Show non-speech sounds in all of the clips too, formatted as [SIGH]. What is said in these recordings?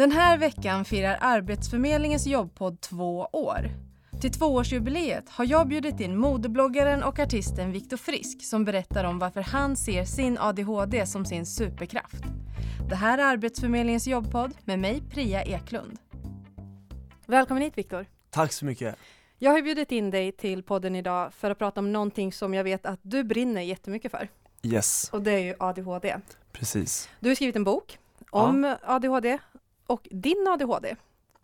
Den här veckan firar Arbetsförmedlingens jobbpodd två år. Till tvåårsjubileet har jag bjudit in modebloggaren och artisten Viktor Frisk som berättar om varför han ser sin ADHD som sin superkraft. Det här är Arbetsförmedlingens jobbpodd med mig, Priya Eklund. Välkommen hit Viktor. Tack så mycket. Jag har bjudit in dig till podden idag för att prata om någonting som jag vet att du brinner jättemycket för. Yes. Och det är ju ADHD. Precis. Du har skrivit en bok om ja. ADHD och din ADHD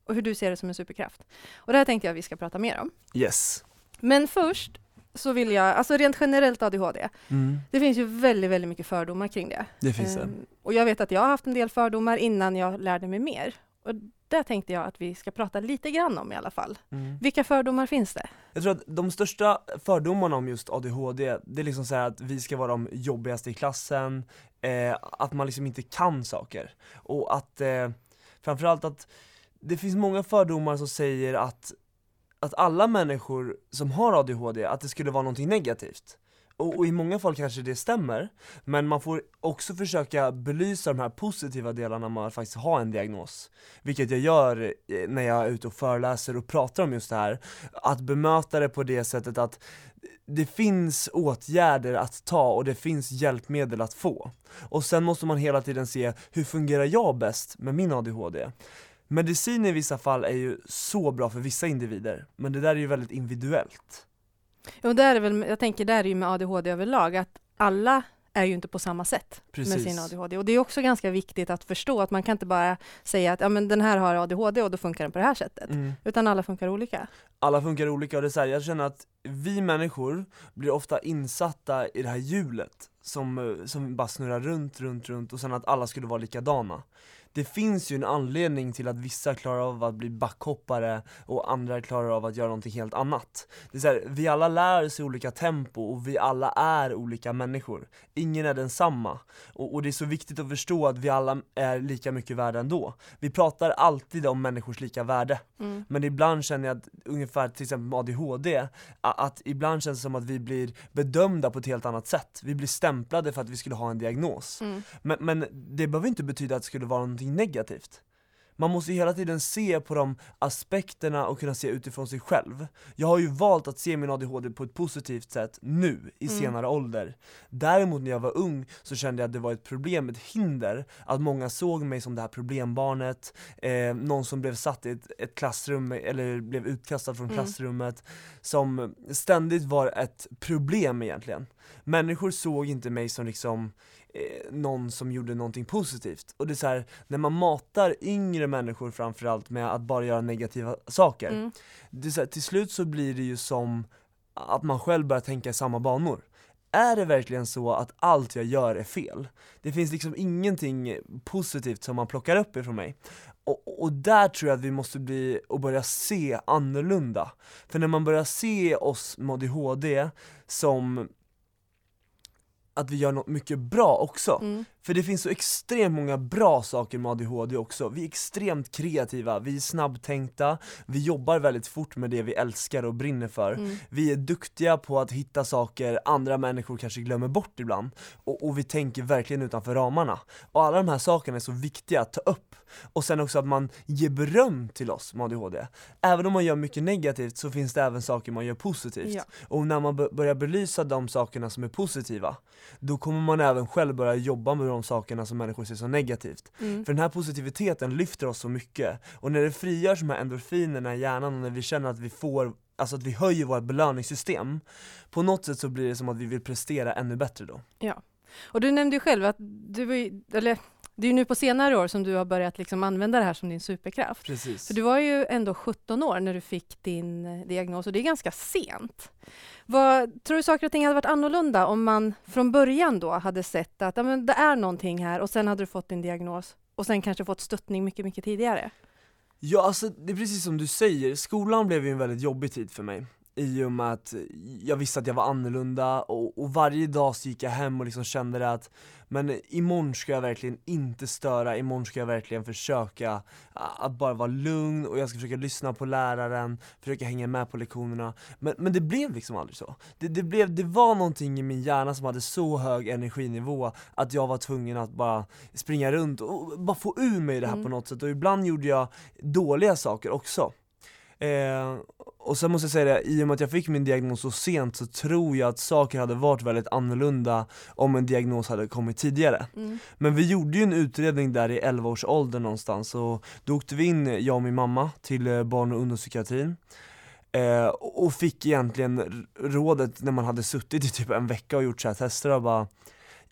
och hur du ser det som en superkraft. Och det här tänkte jag vi ska prata mer om. Yes. Men först så vill jag, alltså rent generellt ADHD, mm. det finns ju väldigt, väldigt mycket fördomar kring det. Det finns det. Um, och jag vet att jag har haft en del fördomar innan jag lärde mig mer. Och det tänkte jag att vi ska prata lite grann om i alla fall. Mm. Vilka fördomar finns det? Jag tror att de största fördomarna om just ADHD, det är liksom så att vi ska vara de jobbigaste i klassen, eh, att man liksom inte kan saker. Och att, eh, framförallt att det finns många fördomar som säger att, att alla människor som har ADHD, att det skulle vara någonting negativt. Och, och, i många fall kanske det stämmer, men man får också försöka belysa de här positiva delarna med att faktiskt ha en diagnos. Vilket jag gör eh, när jag är ute och föreläser och pratar om just det här. Att bemöta det på det sättet att det finns åtgärder att ta och det finns hjälpmedel att få. Och sen måste man hela tiden se, hur fungerar jag bäst med min ADHD? Medicin i vissa fall är ju så bra för vissa individer, men det där är ju väldigt individuellt. Jo, där är väl, jag tänker där är ju med ADHD överlag, att alla är ju inte på samma sätt Precis. med sin ADHD. Och det är också ganska viktigt att förstå att man kan inte bara säga att ja, men den här har ADHD och då funkar den på det här sättet. Mm. Utan alla funkar olika. Alla funkar olika och det är så här, jag känner att vi människor blir ofta insatta i det här hjulet som, som bara snurrar runt, runt, runt och sen att alla skulle vara likadana det finns ju en anledning till att vissa klarar av att bli backhoppare och andra klarar av att göra någonting helt annat. Det är så här, vi alla lär oss i olika tempo och vi alla är olika människor. Ingen är densamma. Och, och det är så viktigt att förstå att vi alla är lika mycket värda ändå. Vi pratar alltid om människors lika värde. Mm. Men ibland känner jag att, ungefär till exempel med ADHD, att, ibland känns det som att vi blir bedömda på ett helt annat sätt. Vi blir stämplade för att vi skulle ha en diagnos. Mm. Men, men det behöver inte betyda att det skulle vara någonting någonting negativt. Man måste ju hela tiden se på de aspekterna och kunna se utifrån sig själv. Jag har ju valt att se min ADHD på ett positivt sätt nu, i mm. senare ålder. Däremot när jag var ung så kände jag att det var ett problem, ett hinder, att många såg mig som det här problembarnet, eh, någon som blev satt i ett, ett, klassrum, eller blev utkastad från mm. klassrummet, som ständigt var ett problem egentligen. Människor såg inte mig som liksom eh, någon som gjorde någonting positivt. Och det är så här, när man matar yngre människor framförallt med att bara göra negativa saker, mm. det är så här, till slut så blir det ju som att man själv börjar tänka i samma banor. Är det verkligen så att allt jag gör är fel? Det finns liksom ingenting positivt som man plockar upp ifrån mig. Och, och, där tror jag att vi måste bli och börja se annorlunda. För när man börjar se oss med ADHD som att vi gör något mycket bra också. Mm. För det finns så extremt många bra saker med ADHD också. Vi är extremt kreativa, vi är snabbtänkta, vi jobbar väldigt fort med det vi älskar och brinner för. Mm. Vi är duktiga på att hitta saker andra människor kanske glömmer bort ibland. Och, och vi tänker verkligen utanför ramarna. Och alla de här sakerna är så viktiga att ta upp. Och sen också att man ger beröm till oss med ADHD. Även om man gör mycket negativt så finns det även saker man gör positivt. Ja. Och när man börjar belysa de sakerna som är positiva, då kommer man även själv börja jobba med de sakerna som människor ser som negativt. Mm. För den här positiviteten lyfter oss så mycket. Och när det frigörs de här endorfinerna i hjärnan och när vi känner att vi får Alltså att vi höjer vårt belöningssystem På något sätt så blir det som att vi vill prestera ännu bättre då Ja, och du nämnde ju själv att du, eller det är ju nu på senare år som du har börjat liksom använda det här som din superkraft. Precis. För du var ju ändå 17 år när du fick din eh, diagnos och det är ganska sent. Vad, tror du saker och ting hade varit annorlunda om man från början då hade sett att ja, men det är någonting här och sen hade du fått din diagnos och sen kanske fått stöttning mycket, mycket tidigare? Ja, alltså det är precis som du säger, skolan blev ju en väldigt jobbig tid för mig. i och med att jag visste att jag var annorlunda och, och varje dag så gick jag hem och liksom kände att men imorgon ska jag verkligen inte störa, imorgon ska jag verkligen försöka att bara vara lugn och jag ska försöka lyssna på läraren, försöka hänga med på lektionerna. Men, men det blev liksom aldrig så. Det, det, blev, det var någonting i min hjärna som hade så hög energinivå att jag var tvungen att bara springa runt och bara få ur mig det här mm. på något sätt och ibland gjorde jag dåliga saker också. Eh, och sen måste jag säga det, i och med att jag fick min diagnos så sent så tror jag att saker hade varit väldigt annorlunda om en diagnos hade kommit tidigare. Mm. Men vi gjorde ju en utredning där i 11 års ålder någonstans och då åkte vi in, jag och min mamma, till eh, barn och ungdomspsykiatrin. Eh, och fick egentligen rådet när man hade suttit i typ en vecka och gjort så här tester och bara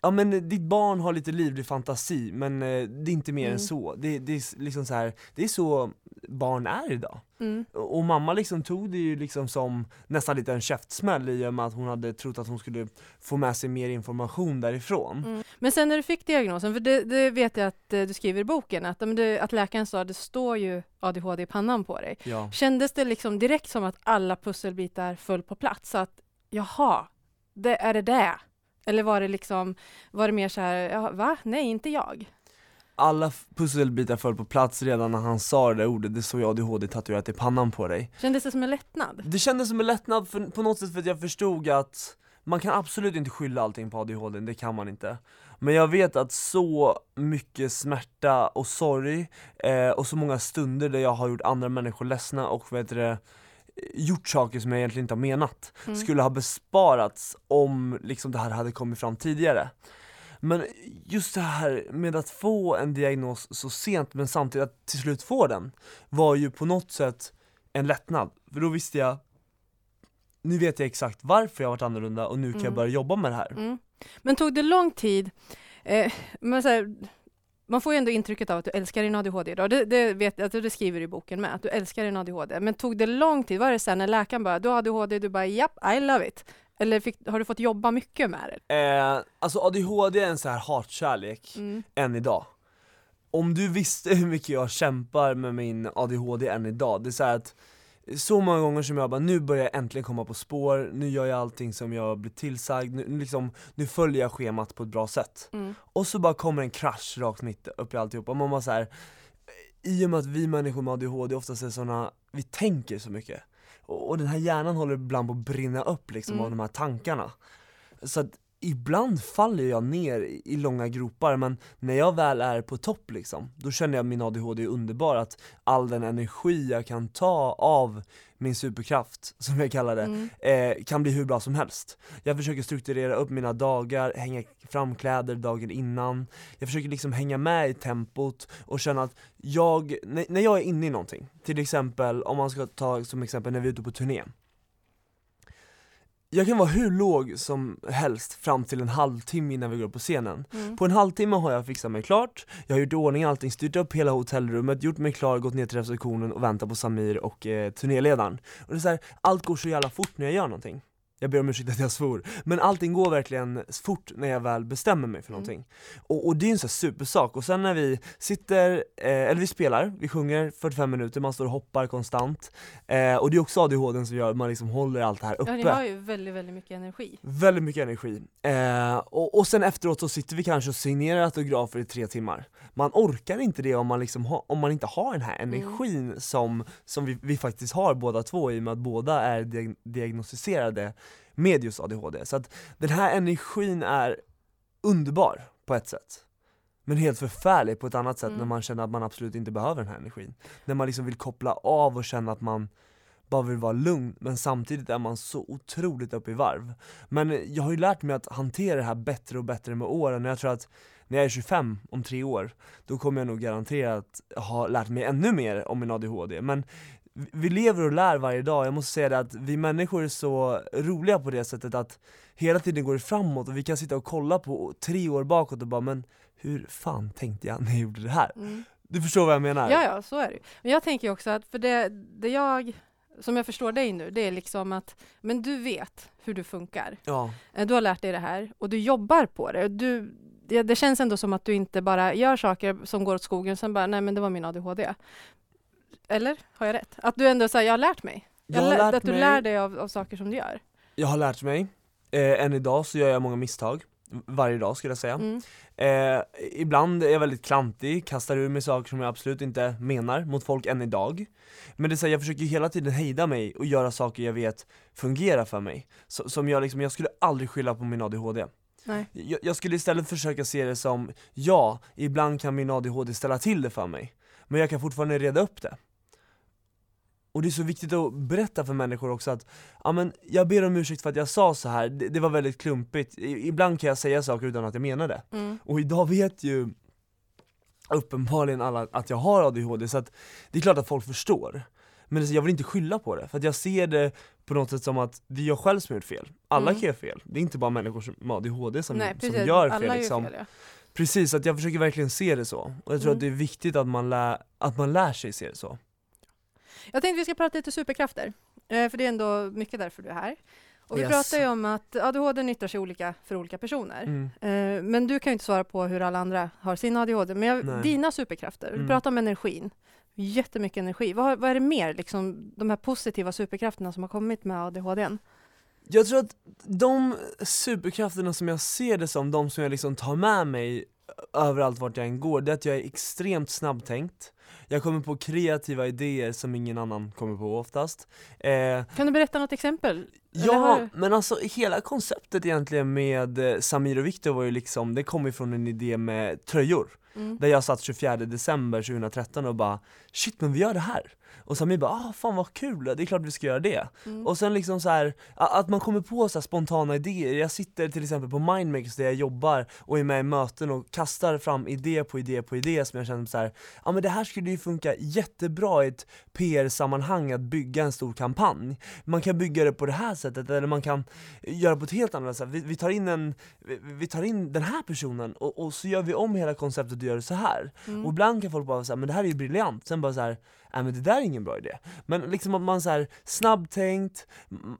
Ja men ditt barn har lite livlig fantasi men eh, det är inte mer mm. än så. Det, det, är liksom så här, det är så barn är idag. Mm. Och mamma liksom tog det ju liksom som nästan lite en käftsmäll i och med att hon hade trott att hon skulle få med sig mer information därifrån. Mm. Men sen när du fick diagnosen, för det, det vet jag att eh, du skriver i boken, att, att läkaren sa att det står ju ADHD i pannan på dig. Ja. Kändes det liksom direkt som att alla pusselbitar föll på plats? Så att jaha, det, är det det? Eller var det liksom, var det mer så här, ja, va? Nej, inte jag? alla pusselbitar föll på plats redan när han sa det där ordet, det såg jag ADHD tatuerat i pannan på dig Kändes det som en lättnad? Det kändes som en lättnad för, på något sätt för att jag förstod att man kan absolut inte skylla allting på ADHD, det kan man inte Men jag vet att så mycket smärta och sorg, eh, och så många stunder där jag har gjort andra människor ledsna och vet det, gjort saker som jag egentligen inte har menat, mm. skulle ha besparats om liksom det här hade kommit fram tidigare men just det här med att få en diagnos så sent men samtidigt att till slut få den var ju på något sätt en lättnad, för då visste jag nu vet jag exakt varför jag varit annorlunda och nu kan mm. jag börja jobba med det här. Mm. Men tog det lång tid, eh, men så här, man får ju ändå intrycket av att du älskar din ADHD idag. Det, det, vet, alltså det skriver du i boken med, att du älskar din ADHD. Men tog det lång tid? Var det sen när läkaren bara, du har ADHD, du bara, japp, I love it. Eller fick, har du fått jobba mycket med det? Eh, alltså ADHD är en så här hatkärlek, mm. än idag. Om du visste hur mycket jag kämpar med min ADHD än idag, det är så att så många gånger som jag bara, nu börjar jag äntligen komma på spår, nu gör jag allting som jag blir tillsagd, nu, liksom, nu följer jag schemat på ett bra sätt. Mm. Och så bara kommer en krasch rakt mitt upp i alltihopa, man bara så här, i och med att vi människor med ADHD oftast är såna, vi tänker så mycket och, och den här hjärnan håller ibland på att brinna upp liksom mm. av de här tankarna. Så att ibland faller jag ner i långa gropar men när jag väl är på topp liksom, då känner jag min ADHD är underbar, att all den energi jag kan ta av min superkraft, [LAUGHS] som jag kallar det, mm. eh, kan bli hur bra som helst. Jag försöker strukturera upp mina dagar, hänga fram kläder dagen innan, jag försöker liksom hänga med i tempot och känna att jag, när, när jag är inne i någonting, till exempel om man ska ta som exempel när vi är ute på turné, jag kan vara hur låg som helst fram till en halvtimme innan vi går upp på scenen. Mm. På en halvtimme har jag fixat mig klart, jag har gjort i ordning allting, styrt upp hela hotellrummet, gjort mig klar, gått ner till receptionen och väntat på Samir och eh, turnéledaren. Och det är så här, allt går så jävla fort när jag gör någonting. Jag ber om ursäkt att jag svor, men allting går verkligen fort när jag väl bestämmer mig för mm. någonting. Och, och det är en sån supersak, och sen när vi sitter, eh, eller vi spelar, vi sjunger 45 minuter, man står och hoppar konstant, eh, och det är också ADHD som gör att man liksom håller allt det här uppe. Ja, ni har ju väldigt, väldigt mycket energi. Väldigt mycket energi. Eh, och, och sen efteråt så sitter vi kanske och signerar autografer i tre timmar. Man orkar inte det om man, liksom ha, om man inte har den här mm. energin mm. som, som vi, vi faktiskt har båda två i och med att båda är diagnostiserade med just ADHD. Så att den här energin är underbar på ett sätt. Men helt förfärlig på ett annat sätt mm. när man känner att man absolut inte behöver den här energin. När man liksom vill koppla av och känna att man bara vill vara lugn, men samtidigt är man så otroligt uppe i varv. Men jag har ju lärt mig att hantera det här bättre och bättre med åren, och jag tror att när jag är 25, om tre år, då kommer jag nog garanterat ha lärt mig ännu mer om min ADHD. Men vi lever och lär varje dag, jag måste säga det att vi människor är så roliga på det sättet att hela tiden går det framåt och vi kan sitta och kolla på tre år bakåt och bara men hur fan tänkte jag när jag gjorde det här? Mm. Du förstår vad jag menar? Ja, ja, så är det Men jag tänker också att, för det, det jag, som jag förstår dig nu, det är liksom att, men du vet hur du funkar. Ja. Eh, du har lärt dig det här och du jobbar på det. Du, det, det känns ändå som att du inte bara gör saker som går åt skogen, och sen bara, nej men det var min ADHD. Eller? Har jag rätt? Att du ändå säger, jag har lärt mig. Jag har lä- lärt att du mig- lär dig av, av saker som du gör. Jag har lärt mig, eh, än idag så gör jag många misstag, varje dag skulle jag säga. Mm. Eh, ibland är jag väldigt klantig, kastar ur mig saker som jag absolut inte menar mot folk än idag. Men det är så här, jag försöker hela tiden hejda mig och göra saker jag vet fungerar för mig. Så, som jag liksom, jag skulle aldrig skylla på min ADHD. Nej. Jag, jag skulle istället försöka se det som, ja, ibland kan min ADHD ställa till det för mig. Men jag kan fortfarande reda upp det. Och det är så viktigt att berätta för människor också att, ja men jag ber om ursäkt för att jag sa så här. det, det var väldigt klumpigt. I, ibland kan jag säga saker utan att jag menar det. Mm. Och idag vet ju uppenbarligen alla att jag har ADHD, så att det är klart att folk förstår. Men alltså, jag vill inte skylla på det, för jag ser det på något sätt som att det är jag själv som har gjort fel. Alla Mm. kan göra fel, det är inte bara människor som med ADHD som, Nej, som precis. gör Alla fel gör liksom. fel ja. Precis, att jag försöker verkligen se det så. Och jag tror Mm. att det är viktigt att man, lär, att man lär sig se det så. Jag tänkte vi ska prata lite superkrafter, eh, för det är ändå mycket därför du är här. Och vi Yes. pratar ju om att ADHD nyttjar sig olika för olika personer. Mm. Eh, Men du kan ju inte svara på hur alla andra har sin ADHD. Men jag, dina superkrafter, Mm. pratar om energin. Jättemycket energi. Vad, vad är det mer, liksom, de här positiva superkrafterna som har kommit med ADHD? Jag tror att de superkrafterna som jag ser det som, de som jag liksom tar med mig överallt vart jag än går, det är att jag är extremt snabbtänkt. Jag kommer på kreativa idéer som ingen annan kommer på oftast. Eh, Kan du berätta något exempel? Ja, men alltså hela konceptet egentligen med eh, Samir och Viktor var ju liksom, det kom ju från en idé med tröjor. Mm. Där jag satt 24 december 2013 och bara Shit men vi gör det här! Och Samir bara ah, fan vad kul, det är klart vi ska göra det. Mm. Och sen liksom så här, att man kommer på så spontana idéer. Jag sitter till exempel på Mindmakers där jag jobbar och är med i möten och kastar fram idé på idé på idé som jag känner så här, ja men det här skulle ju funka jättebra i ett PR-sammanhang att bygga en stor kampanj. Man kan bygga det på det här sättet eller man kan göra på ett helt annat sätt. Vi, vi tar in en, vi, tar in den här personen och, och så gör vi om hela konceptet och gör det så här. Mm. Och ibland kan folk bara säga men det här är ju briljant, sen bara så här, nej men det där är ingen bra idé. Men liksom att man så här snabbtänkt,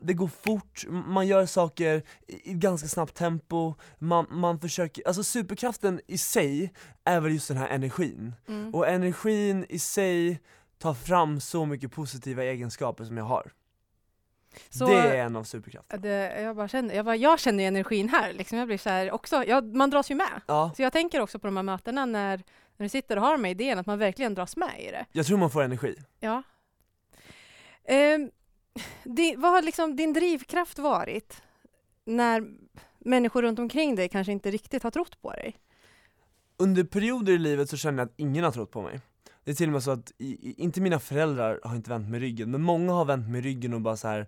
det går fort, man gör saker i i ganska snabbt tempo, man, man försöker, alltså superkraften i sig är väl just den här energin. Mm. Och energin i sig tar fram så mycket positiva egenskaper som jag har. Så- det är en av superkrafterna. Det, jag, bara känner, jag, bara, jag känner ju energin här, liksom. jag blir så här också, jag, man dras ju med. Ja, Så jag tänker också på de här mötena när, när du sitter och har här idéerna, att man verkligen dras med i det. jag tror man får energi. Ja. Ehm, di, vad har liksom din drivkraft varit när människor runt omkring dig kanske inte riktigt har trott på dig? Under perioder i livet så känner jag att ingen har trott på mig. Det är till och med så att, i, i, inte mina föräldrar har inte vänt mig ryggen, men många har vänt mig ryggen och bara så här.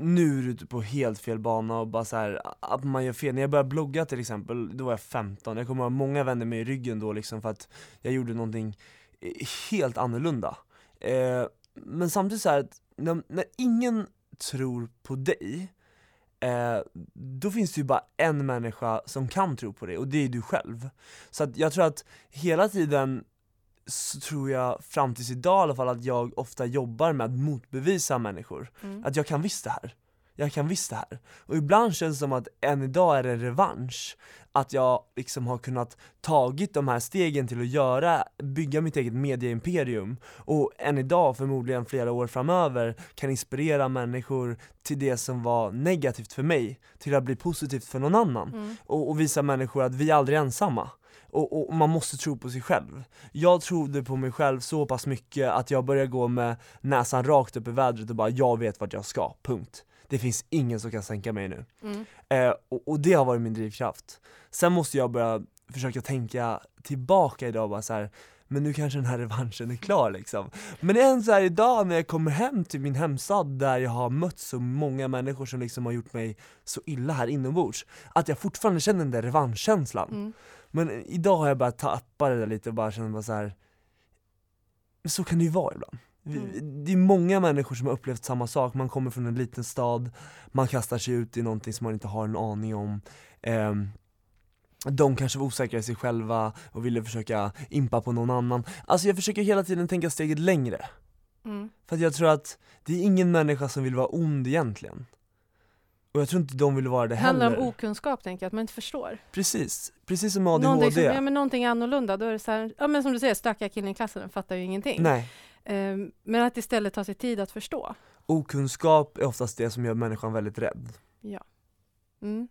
Nu är du ute på helt fel bana och bara så här, att man gör fel. När jag började blogga till exempel, då var jag 15, jag kommer ihåg att många vände mig i ryggen då liksom för att jag gjorde någonting eh, helt annorlunda. Eh, men samtidigt så här, att när, när ingen tror på dig, eh, då finns det ju bara en människa som kan tro på dig och det är du själv. Så att jag tror att hela tiden så tror jag fram tills idag i alla fall att jag ofta jobbar med att motbevisa människor. Mm. Att jag kan visst det här. Jag kan visst det här. Och ibland känns det som att än idag är det en revansch. Att jag liksom har kunnat tagit de här stegen till att göra, bygga mitt eget medieimperium och än idag, förmodligen flera år framöver, kan inspirera människor till det som var negativt för mig, till att bli positivt för någon annan Mm. och, och visa människor att vi är aldrig ensamma. Och, och man måste tro på sig själv. Jag trodde på mig själv så pass mycket att jag började gå med näsan rakt upp i vädret och bara jag vet vart jag ska, punkt. Det finns ingen som kan sänka mig nu. Mm. Eh, och, och det har varit min drivkraft. Sen måste jag börja försöka tänka tillbaka idag bara så här. Men nu kanske den här revanschen är klar liksom. Men än så här idag när jag kommer hem till min hemstad där jag har mött så många människor som liksom har gjort mig så illa här inombords, att jag fortfarande känner den där revanschkänslan. Mm. Men idag har jag börjat tappa det där lite och bara känner bara så här. Så kan det ju vara ibland. Mm. Det är många människor som har upplevt samma sak, man kommer från en liten stad, man kastar sig ut i någonting som man inte har en aning om. Ehm, de kanske var osäkra i sig själva och ville försöka impa på någon annan. Alltså jag försöker hela tiden tänka steget längre. Mm. För att jag tror att det är ingen människa som vill vara ond egentligen. Och jag tror inte de vill vara det Det handlar heller. om okunskap, tänker jag, att man inte förstår. Precis, precis som med Någonting, ADHD. som, ja, men någonting annorlunda, då är det så här, ja men som du säger, stökiga killen i klassen fattar ju ingenting. Nej. Ehm, men att istället ta sig tid att förstå. okunskap är oftast det som gör människan väldigt rädd. Mm.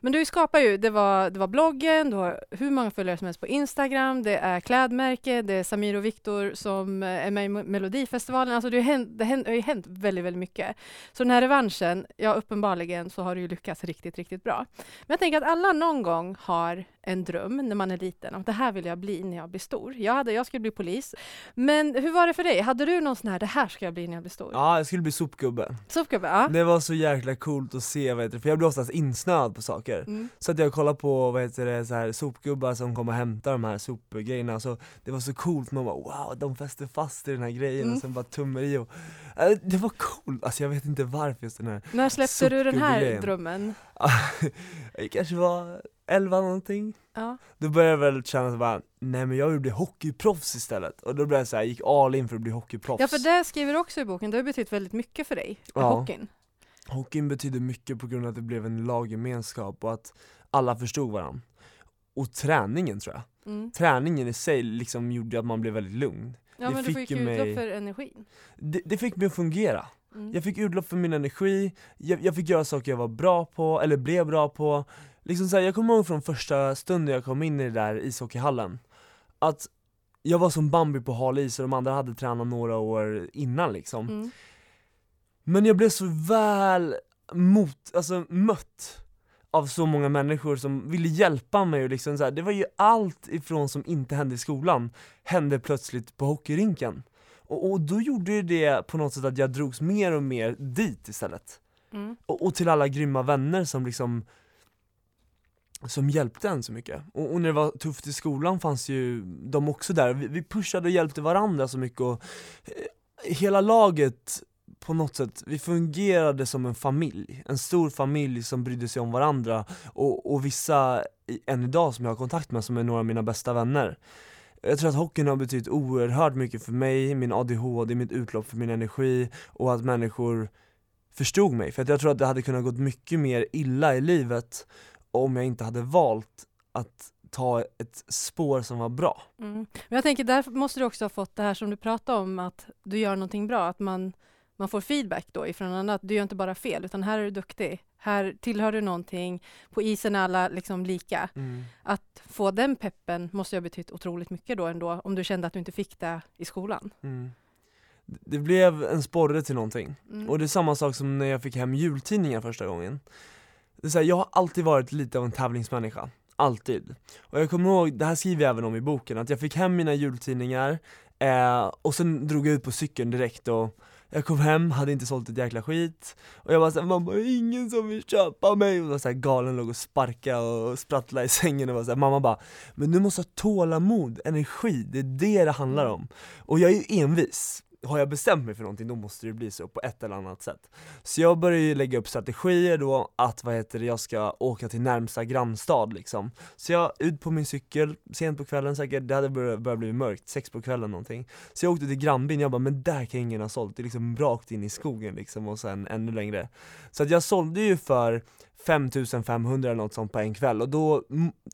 Men du skapar ju, det var, det var bloggen, du har hur många följare som helst på Instagram, det är klädmärke, det är Samir och Viktor som eh, är med i Melodifestivalen. Alltså det, har hänt, det har ju hänt väldigt, väldigt mycket. Så den här revanschen, ja uppenbarligen så har du ju lyckats riktigt, riktigt bra. Men jag tänker att alla någon gång har en dröm när man är liten, om det här vill jag bli när jag blir stor. Jag, hade, jag skulle bli polis. Men hur var det för dig? Hade du någon sån här, det här ska jag bli när jag blir stor? Ja, jag skulle bli sopgubbe. Sopgubbe, ja. Det var så jäkla coolt att se, vad heter det, för jag blir oftast insnöad på saker. Mm. Så att jag kollar på, vad heter det, så här, sopgubbar som kommer och hämtar de här sopgrejerna, så det var så coolt, man bara wow, de fäster fast i den här grejen Mm. och sen bara tummar i och, äh, det var coolt, alltså jag vet inte varför just den här, När släppte du den här drömmen? [LAUGHS] jag kanske var 11 någonting, Ja. då började jag väl känna bara, nej men jag vill bli hockeyproffs istället, och då blev jag så här, gick all in för att bli hockeyproffs. Ja, för det skriver du också i boken. Det har betytt väldigt mycket för dig, Ja. hockeyn. Hockeyn betyder mycket på grund av att det blev en laggemenskap och att alla förstod varandra. Och träningen tror jag. Mm. Träningen i sig liksom gjorde att man blev väldigt lugn. Ja, Det men du fick ju ju utlopp mig- för energin. Det, det fick mig att fungera. Mm. Jag fick utlopp för min energi, jag, jag fick göra saker jag var bra på, eller blev bra på. Liksom så här, jag kommer ihåg från första stunden jag kom in i det där ishockeyhallen, att jag var som Bambi på hal is och de andra hade tränat några år innan liksom. Mm. Men jag blev så väl mot, alltså mött av så många människor som ville hjälpa mig och liksom så här, det var ju allt ifrån som inte hände i skolan, hände plötsligt på hockeyrinken. Och, och då gjorde ju det på något sätt att jag drogs mer och mer dit istället. Mm. Och, och till alla grymma vänner som liksom som hjälpte en så mycket. Och, och när det var tufft i skolan fanns ju de också där, vi, vi pushade och hjälpte varandra så mycket och eh, hela laget på något sätt, vi fungerade som en familj, en stor familj som brydde sig om varandra och, och vissa än idag som jag har kontakt med som är några av mina bästa vänner. Jag tror att hockeyn har betytt oerhört mycket för mig, min ADHD, mitt utlopp för min energi och att människor förstod mig. För att jag tror att det hade kunnat gått mycket mer illa i livet om jag inte hade valt att ta ett spår som var bra. Mm. Men jag tänker, där måste du också ha fått det här som du pratade om, att du gör någonting bra, att man, man får feedback då ifrån andra, att du gör inte bara fel, utan här är du duktig, här tillhör du någonting, på isen är alla liksom lika. Att få den peppen måste ju ha betytt otroligt mycket då ändå, om du kände att du inte fick det i skolan. Mm. Det blev en sporre till någonting. Mm. Och det är samma sak som när jag fick hem jultidningar första gången. Det är så här, jag har alltid varit lite av en tävlingsmänniska. Alltid. Och jag kommer ihåg, det här skriver jag även om i boken, att jag fick hem mina jultidningar eh, och sen drog jag ut på cykeln direkt och jag kom hem, hade inte sålt ett jäkla skit. Och jag bara såhär, mamma ingen som vill köpa mig. Och var så här galen, låg och sparka och sprattlade i sängen och var såhär, mamma bara Men du måste ha tålamod, energi, det är det det handlar om. Och jag är ju envis, har jag bestämt mig för någonting då måste det bli så på ett eller annat sätt. Så jag började ju lägga upp strategier då att, vad heter det, jag ska åka till närmsta grannstad liksom. Så jag ut på min cykel, sent på kvällen säkert, det hade börjat, börjat bli mörkt, sex på kvällen någonting. Så jag åkte till grannbyn, jag bara men där kan ingen ha sålt, det är liksom rakt in i skogen liksom och sen ännu längre. Så att jag sålde ju för 5500 eller något sånt på en kväll och då,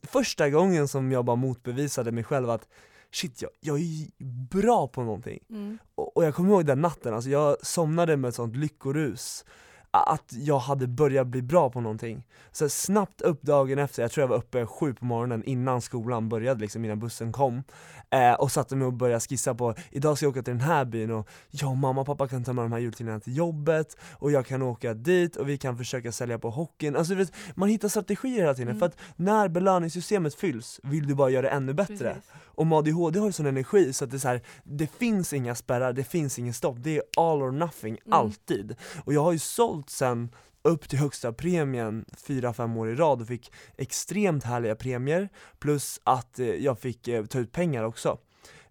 första gången som jag bara motbevisade mig själv att shit jag, jag är bra på någonting Mm. och, och jag kommer ihåg den natten, alltså jag somnade med ett sånt lyckorus att jag hade börjat bli bra på någonting. Så snabbt upp dagen efter, jag tror jag var uppe sju på morgonen innan skolan började liksom, innan bussen kom eh, Och satte mig och började skissa på, idag ska jag åka till den här byn och jag, mamma och pappa kan ta med de här jultidningarna till jobbet Och jag kan åka dit och vi kan försöka sälja på hockeyn, alltså vet, man hittar strategier hela tiden Mm. för att när belöningssystemet fylls vill du bara göra det ännu bättre Precis. Och med ADHD har ju sån energi så att det är så här, det finns inga spärrar, det finns ingen stopp, det är all or nothing, Mm. alltid. Och jag har ju sålt sen upp till högsta premien 4-5 år i rad och fick extremt härliga premier, plus att eh, jag fick eh, ta ut pengar också.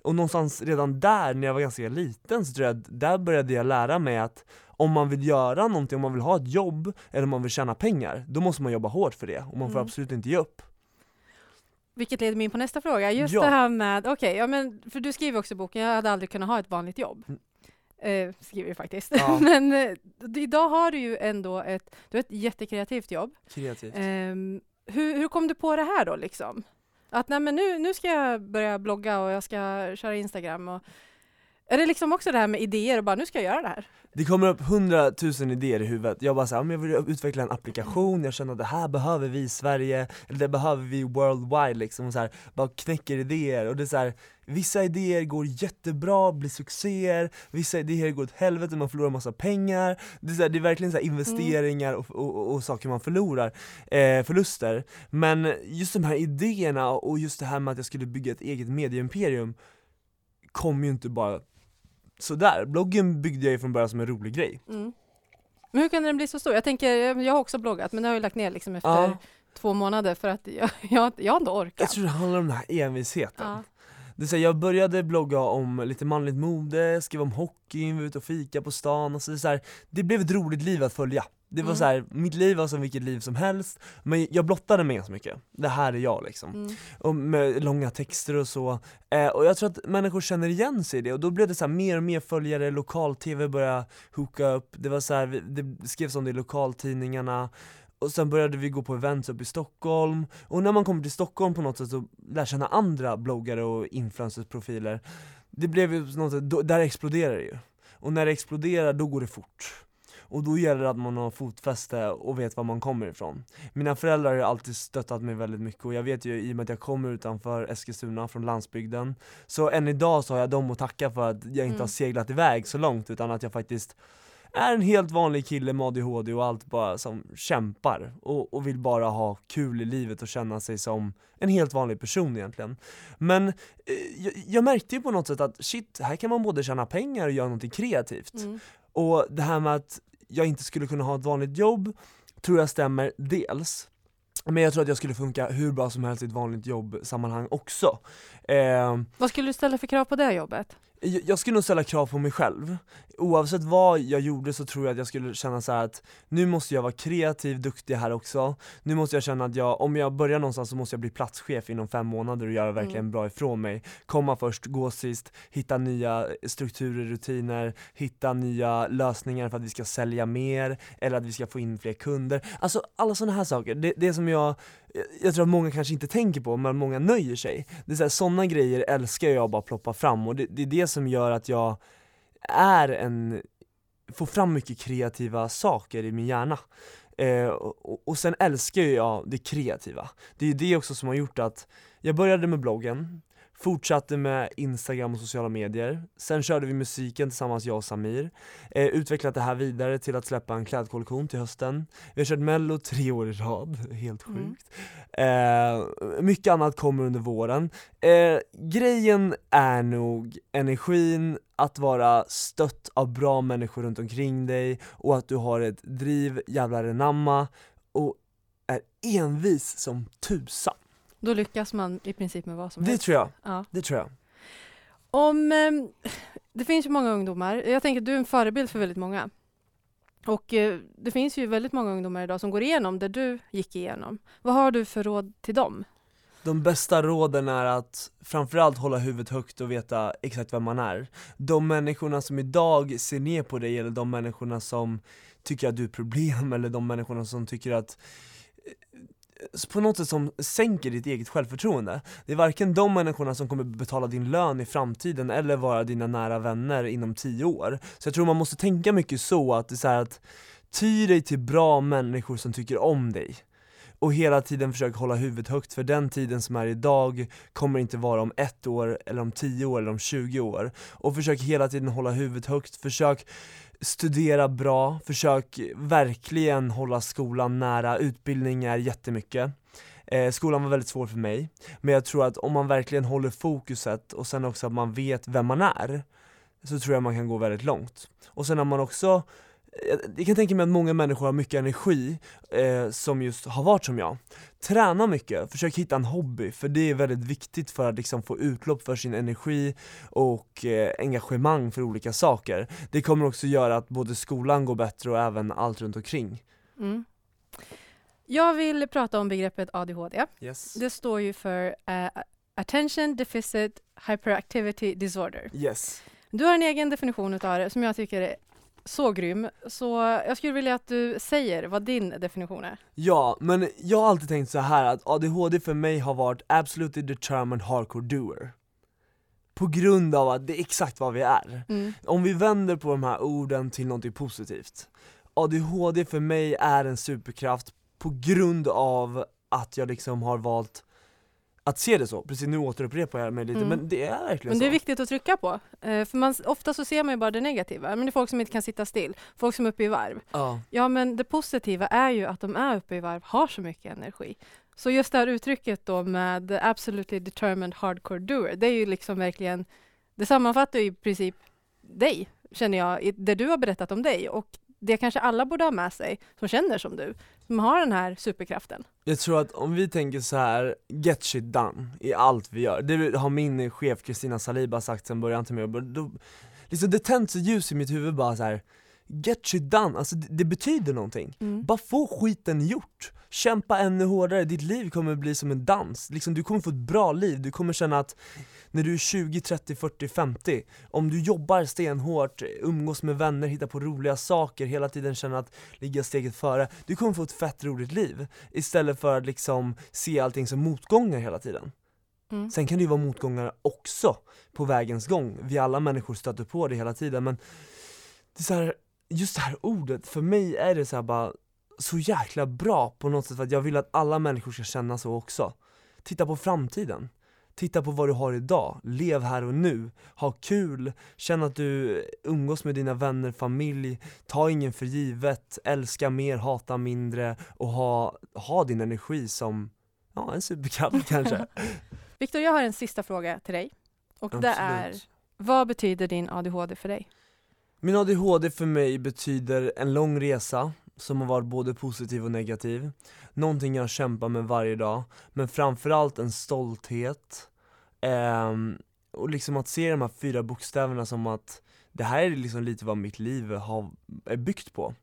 Och någonstans redan där, när jag var ganska liten, så tror jag att där började jag lära mig att om man vill göra någonting, om man vill ha ett jobb, eller om man vill tjäna pengar, då måste man jobba hårt för det, och man får Mm. absolut inte ge upp. Vilket leder mig in på nästa fråga. Just Ja. det här med, okej, ja, men för du skriver också boken, jag hade aldrig kunnat ha ett vanligt jobb. Mm. Eh, skriver du faktiskt. Ja. [LAUGHS] men eh, idag har du ju ändå ett, du har ett jättekreativt jobb. Kreativt. Ehm, hur, hur kom du på det här då liksom? Att nej, men nu, nu ska jag börja blogga och jag ska köra Instagram. Och, Är det liksom också det här med idéer och bara nu ska jag göra det här? Det kommer upp hundratusen idéer i huvudet, jag bara såhär, jag vill utveckla en applikation, jag känner att det här behöver vi i Sverige, eller det behöver vi worldwide liksom, och så här, bara knäcker idéer. Och det är så här, Vissa idéer går jättebra, blir succéer, vissa idéer går åt helvete, man förlorar massa pengar. Det är, så här, det är verkligen så investeringar och, och, och, och, saker man förlorar, eh, förluster. Men just de här idéerna och just det här med att jag skulle bygga ett eget medieimperium kom ju inte bara sådär, bloggen byggde jag ju från början som en rolig grej. Mm. Men hur kan den bli så stor? Jag tänker, jag har också bloggat men det har jag lagt ner liksom efter ja. två månader för att jag, [LAUGHS] jag, jag har inte orkat. Jag tror det handlar om den här envisheten. Ja. Det är jag började blogga om lite manligt mode, skrev om hockey, var ute och fika på stan och så, så här, Det blev ett roligt liv att följa. Det var mm. så här, mitt liv var som vilket liv som helst, men jag blottade mig ganska mycket. Det här är jag liksom. Mm. Och med långa texter och så. Eh, och jag tror att människor känner igen sig i det, och då blev det så mer och mer följare, lokal-tv började hooka upp, det var så här, det skrevs om det i lokaltidningarna och sen började vi gå på events upp i Stockholm, och när man kommer till Stockholm på något sätt och lär känna andra bloggare och influencersprofiler Det blev ju något sätt, då, där exploderar det ju. Och när det exploderar, då går det fort. Och då gäller det att man har fotfäste och vet var man kommer ifrån. Mina föräldrar har alltid stöttat mig väldigt mycket och jag vet ju i och med att jag kommer utanför Eskilstuna, från landsbygden, så än idag så har jag dem att tacka för att jag inte mm. har seglat iväg så långt utan att jag faktiskt är en helt vanlig kille med ADHD och allt bara som kämpar och, och vill bara ha kul i livet och känna sig som en helt vanlig person egentligen. Men eh, jag, jag, märkte ju på något sätt att shit, här kan man både tjäna pengar och göra någonting kreativt. Mm. Och det här med att jag inte skulle kunna ha ett vanligt jobb tror jag stämmer dels. Men jag tror att jag skulle funka hur bra som helst i ett vanligt jobbsammanhang också. Eh, Vad skulle du ställa för krav på det jobbet? Jag skulle nog ställa krav på mig själv. Oavsett vad jag gjorde så tror jag att jag skulle känna så att nu måste jag vara kreativ, duktig här också. Nu måste jag känna att jag, om jag börjar någonstans så måste jag bli platschef inom fem månader och göra verkligen mm. bra ifrån mig. Komma först, gå sist, hitta nya strukturer, rutiner, hitta nya lösningar för att vi ska sälja mer, eller att vi ska få in fler kunder. Alltså alla sådana här saker, det, det som jag jag tror att många kanske inte tänker på, men många nöjer sig. Det är så här, sådana grejer älskar jag bara ploppa fram och det, det, är det som gör att jag är en, får fram mycket kreativa saker i min hjärna. Eh, och, och sen älskar jag det kreativa. Det är det också som har gjort att jag började med bloggen, Fortsatte med Instagram och sociala medier. Sen körde vi musiken tillsammans, jag och Samir. Eh, utvecklat det här vidare till att släppa en klädkollektion till hösten. Vi har kört mello tre år i rad, [LAUGHS] helt mm. sjukt. Mm. Eh, mycket annat kommer under våren. Eh, grejen är nog energin, att vara stött av bra människor runt omkring dig och att du har ett driv, jävlar namma och är envis som tusan. Då lyckas man i princip med vad som det helst. Tror jag. Ja. Det tror jag. Om, eh, det finns ju många ungdomar, jag tänker att du är en förebild för väldigt många. Och eh, det finns ju väldigt många ungdomar idag som går igenom det du gick igenom. Vad har du för råd till dem? De bästa råden är att framförallt hålla huvudet högt och veta exakt vem man är. De människorna som idag ser ner på dig eller de människorna som tycker att du är problem eller de människorna som tycker att på något sätt som sänker ditt eget självförtroende. Det är varken de människorna som kommer betala din lön i framtiden eller vara dina nära vänner inom tio år. Så jag tror man måste tänka mycket så att det är så att ty dig till bra människor som tycker om dig och hela tiden försök hålla huvudet högt för den tiden som är idag kommer inte vara om ett år, eller om tio år, eller om 20 år. Och försök hela tiden hålla huvudet högt, försök studera bra, försök verkligen hålla skolan nära, utbildning är jättemycket. Eh, skolan var väldigt svår för mig, men jag tror att om man verkligen håller fokuset och sen också att man vet vem man är, så tror jag man kan gå väldigt långt. Och sen har man också jag kan tänka mig att många människor har mycket energi, eh, som just har varit som jag. Träna mycket, försök hitta en hobby, för det är väldigt viktigt för att liksom få utlopp för sin energi och eh, engagemang för olika saker. Det kommer också göra att både skolan går bättre och även allt runt omkring. Mm. Jag vill prata om begreppet ADHD. Yes. Det står ju för uh, Attention Deficit Hyperactivity Disorder. Yes. Du har en egen definition av det som jag tycker är så grym. Så jag skulle vilja att du säger vad din definition är. Ja, men jag har alltid tänkt så här att ADHD för mig har varit absolutely determined hardcore doer. på grund av att det är exakt vad vi är. Mm. Om vi vänder på de här orden till något positivt. ADHD för mig är en superkraft på grund av att jag liksom har valt att se det så, precis nu återupprepar jag mig lite Mm. men det är verkligen Men det är så. viktigt att trycka på. Eh, för man, ofta så ser man ju bara det negativa. Men det är folk som inte kan sitta still, folk som är uppe i varv. Ja. Ja, men det positiva är ju att de är uppe i varv, har så mycket energi. Så just det här uttrycket då med absolutely determined hardcore doer, det är ju liksom verkligen, det sammanfattar ju i princip dig, känner jag, det du har berättat om dig. Och det kanske alla borde ha med sig som känner som du, som har den här superkraften. Jag tror att om vi tänker så här, get shit done i allt vi gör, det har min chef Kristina Saliba sagt sedan början till mig, då, liksom det tänds ett ljus i mitt huvud bara så här get shit done, alltså det, det betyder någonting. Mm. Bara få skiten gjort, kämpa ännu hårdare, ditt liv kommer bli som en dans, liksom, du kommer få ett bra liv, du kommer känna att när du är 20, 30, 40, 50, om du jobbar stenhårt, umgås med vänner, hittar på roliga saker, hela tiden känner att ligga steget före, du kommer få ett fett roligt liv istället för att liksom se allting som motgångar hela tiden. Mm. Sen kan det ju vara motgångar också på vägens gång, vi alla människor stöter på det hela tiden men det är så här, just det här ordet, för mig är det så bara så jäkla bra på något sätt för att jag vill att alla människor ska känna så också. Titta på framtiden. Titta på vad du har idag, lev här och nu, ha kul, känn att du umgås med dina vänner, familj, ta ingen för givet, älska mer, hata mindre och ha, ha din energi som, ja en superkraft [LAUGHS] kanske. Viktor, jag har en sista fråga till dig. Och det är, Absolut. vad betyder din ADHD för dig? Min ADHD för mig betyder en lång resa som har varit både positiv och negativ. Någonting jag kämpar med varje dag, men framförallt en stolthet. Ehm, och liksom att se de här fyra bokstäverna som att det här är liksom lite vad mitt liv har, är byggt på.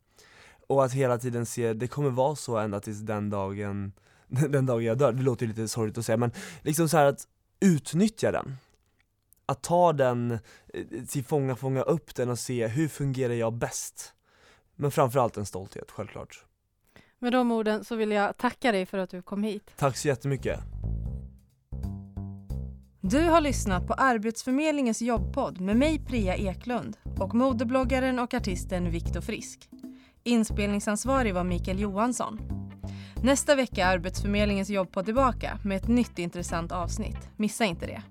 Och att hela tiden se, det kommer vara så ända tills den dagen, [LAUGHS] den dagen jag dör. Det låter ju lite sorgligt att säga men liksom så här att utnyttja den. Att ta den eh, till fånga, fånga upp den och se hur fungerar jag bäst? Men framförallt en stolthet, självklart. Med de orden så vill jag tacka dig för att du kom hit. Tack så jättemycket. Du har lyssnat på Arbetsförmedlingens jobbpodd med mig Priya Eklund och modebloggaren och artisten Viktor Frisk. Inspelningsansvarig var Mikael Johansson. Nästa vecka är Arbetsförmedlingens jobbpodd tillbaka med ett nytt intressant avsnitt. Missa inte det.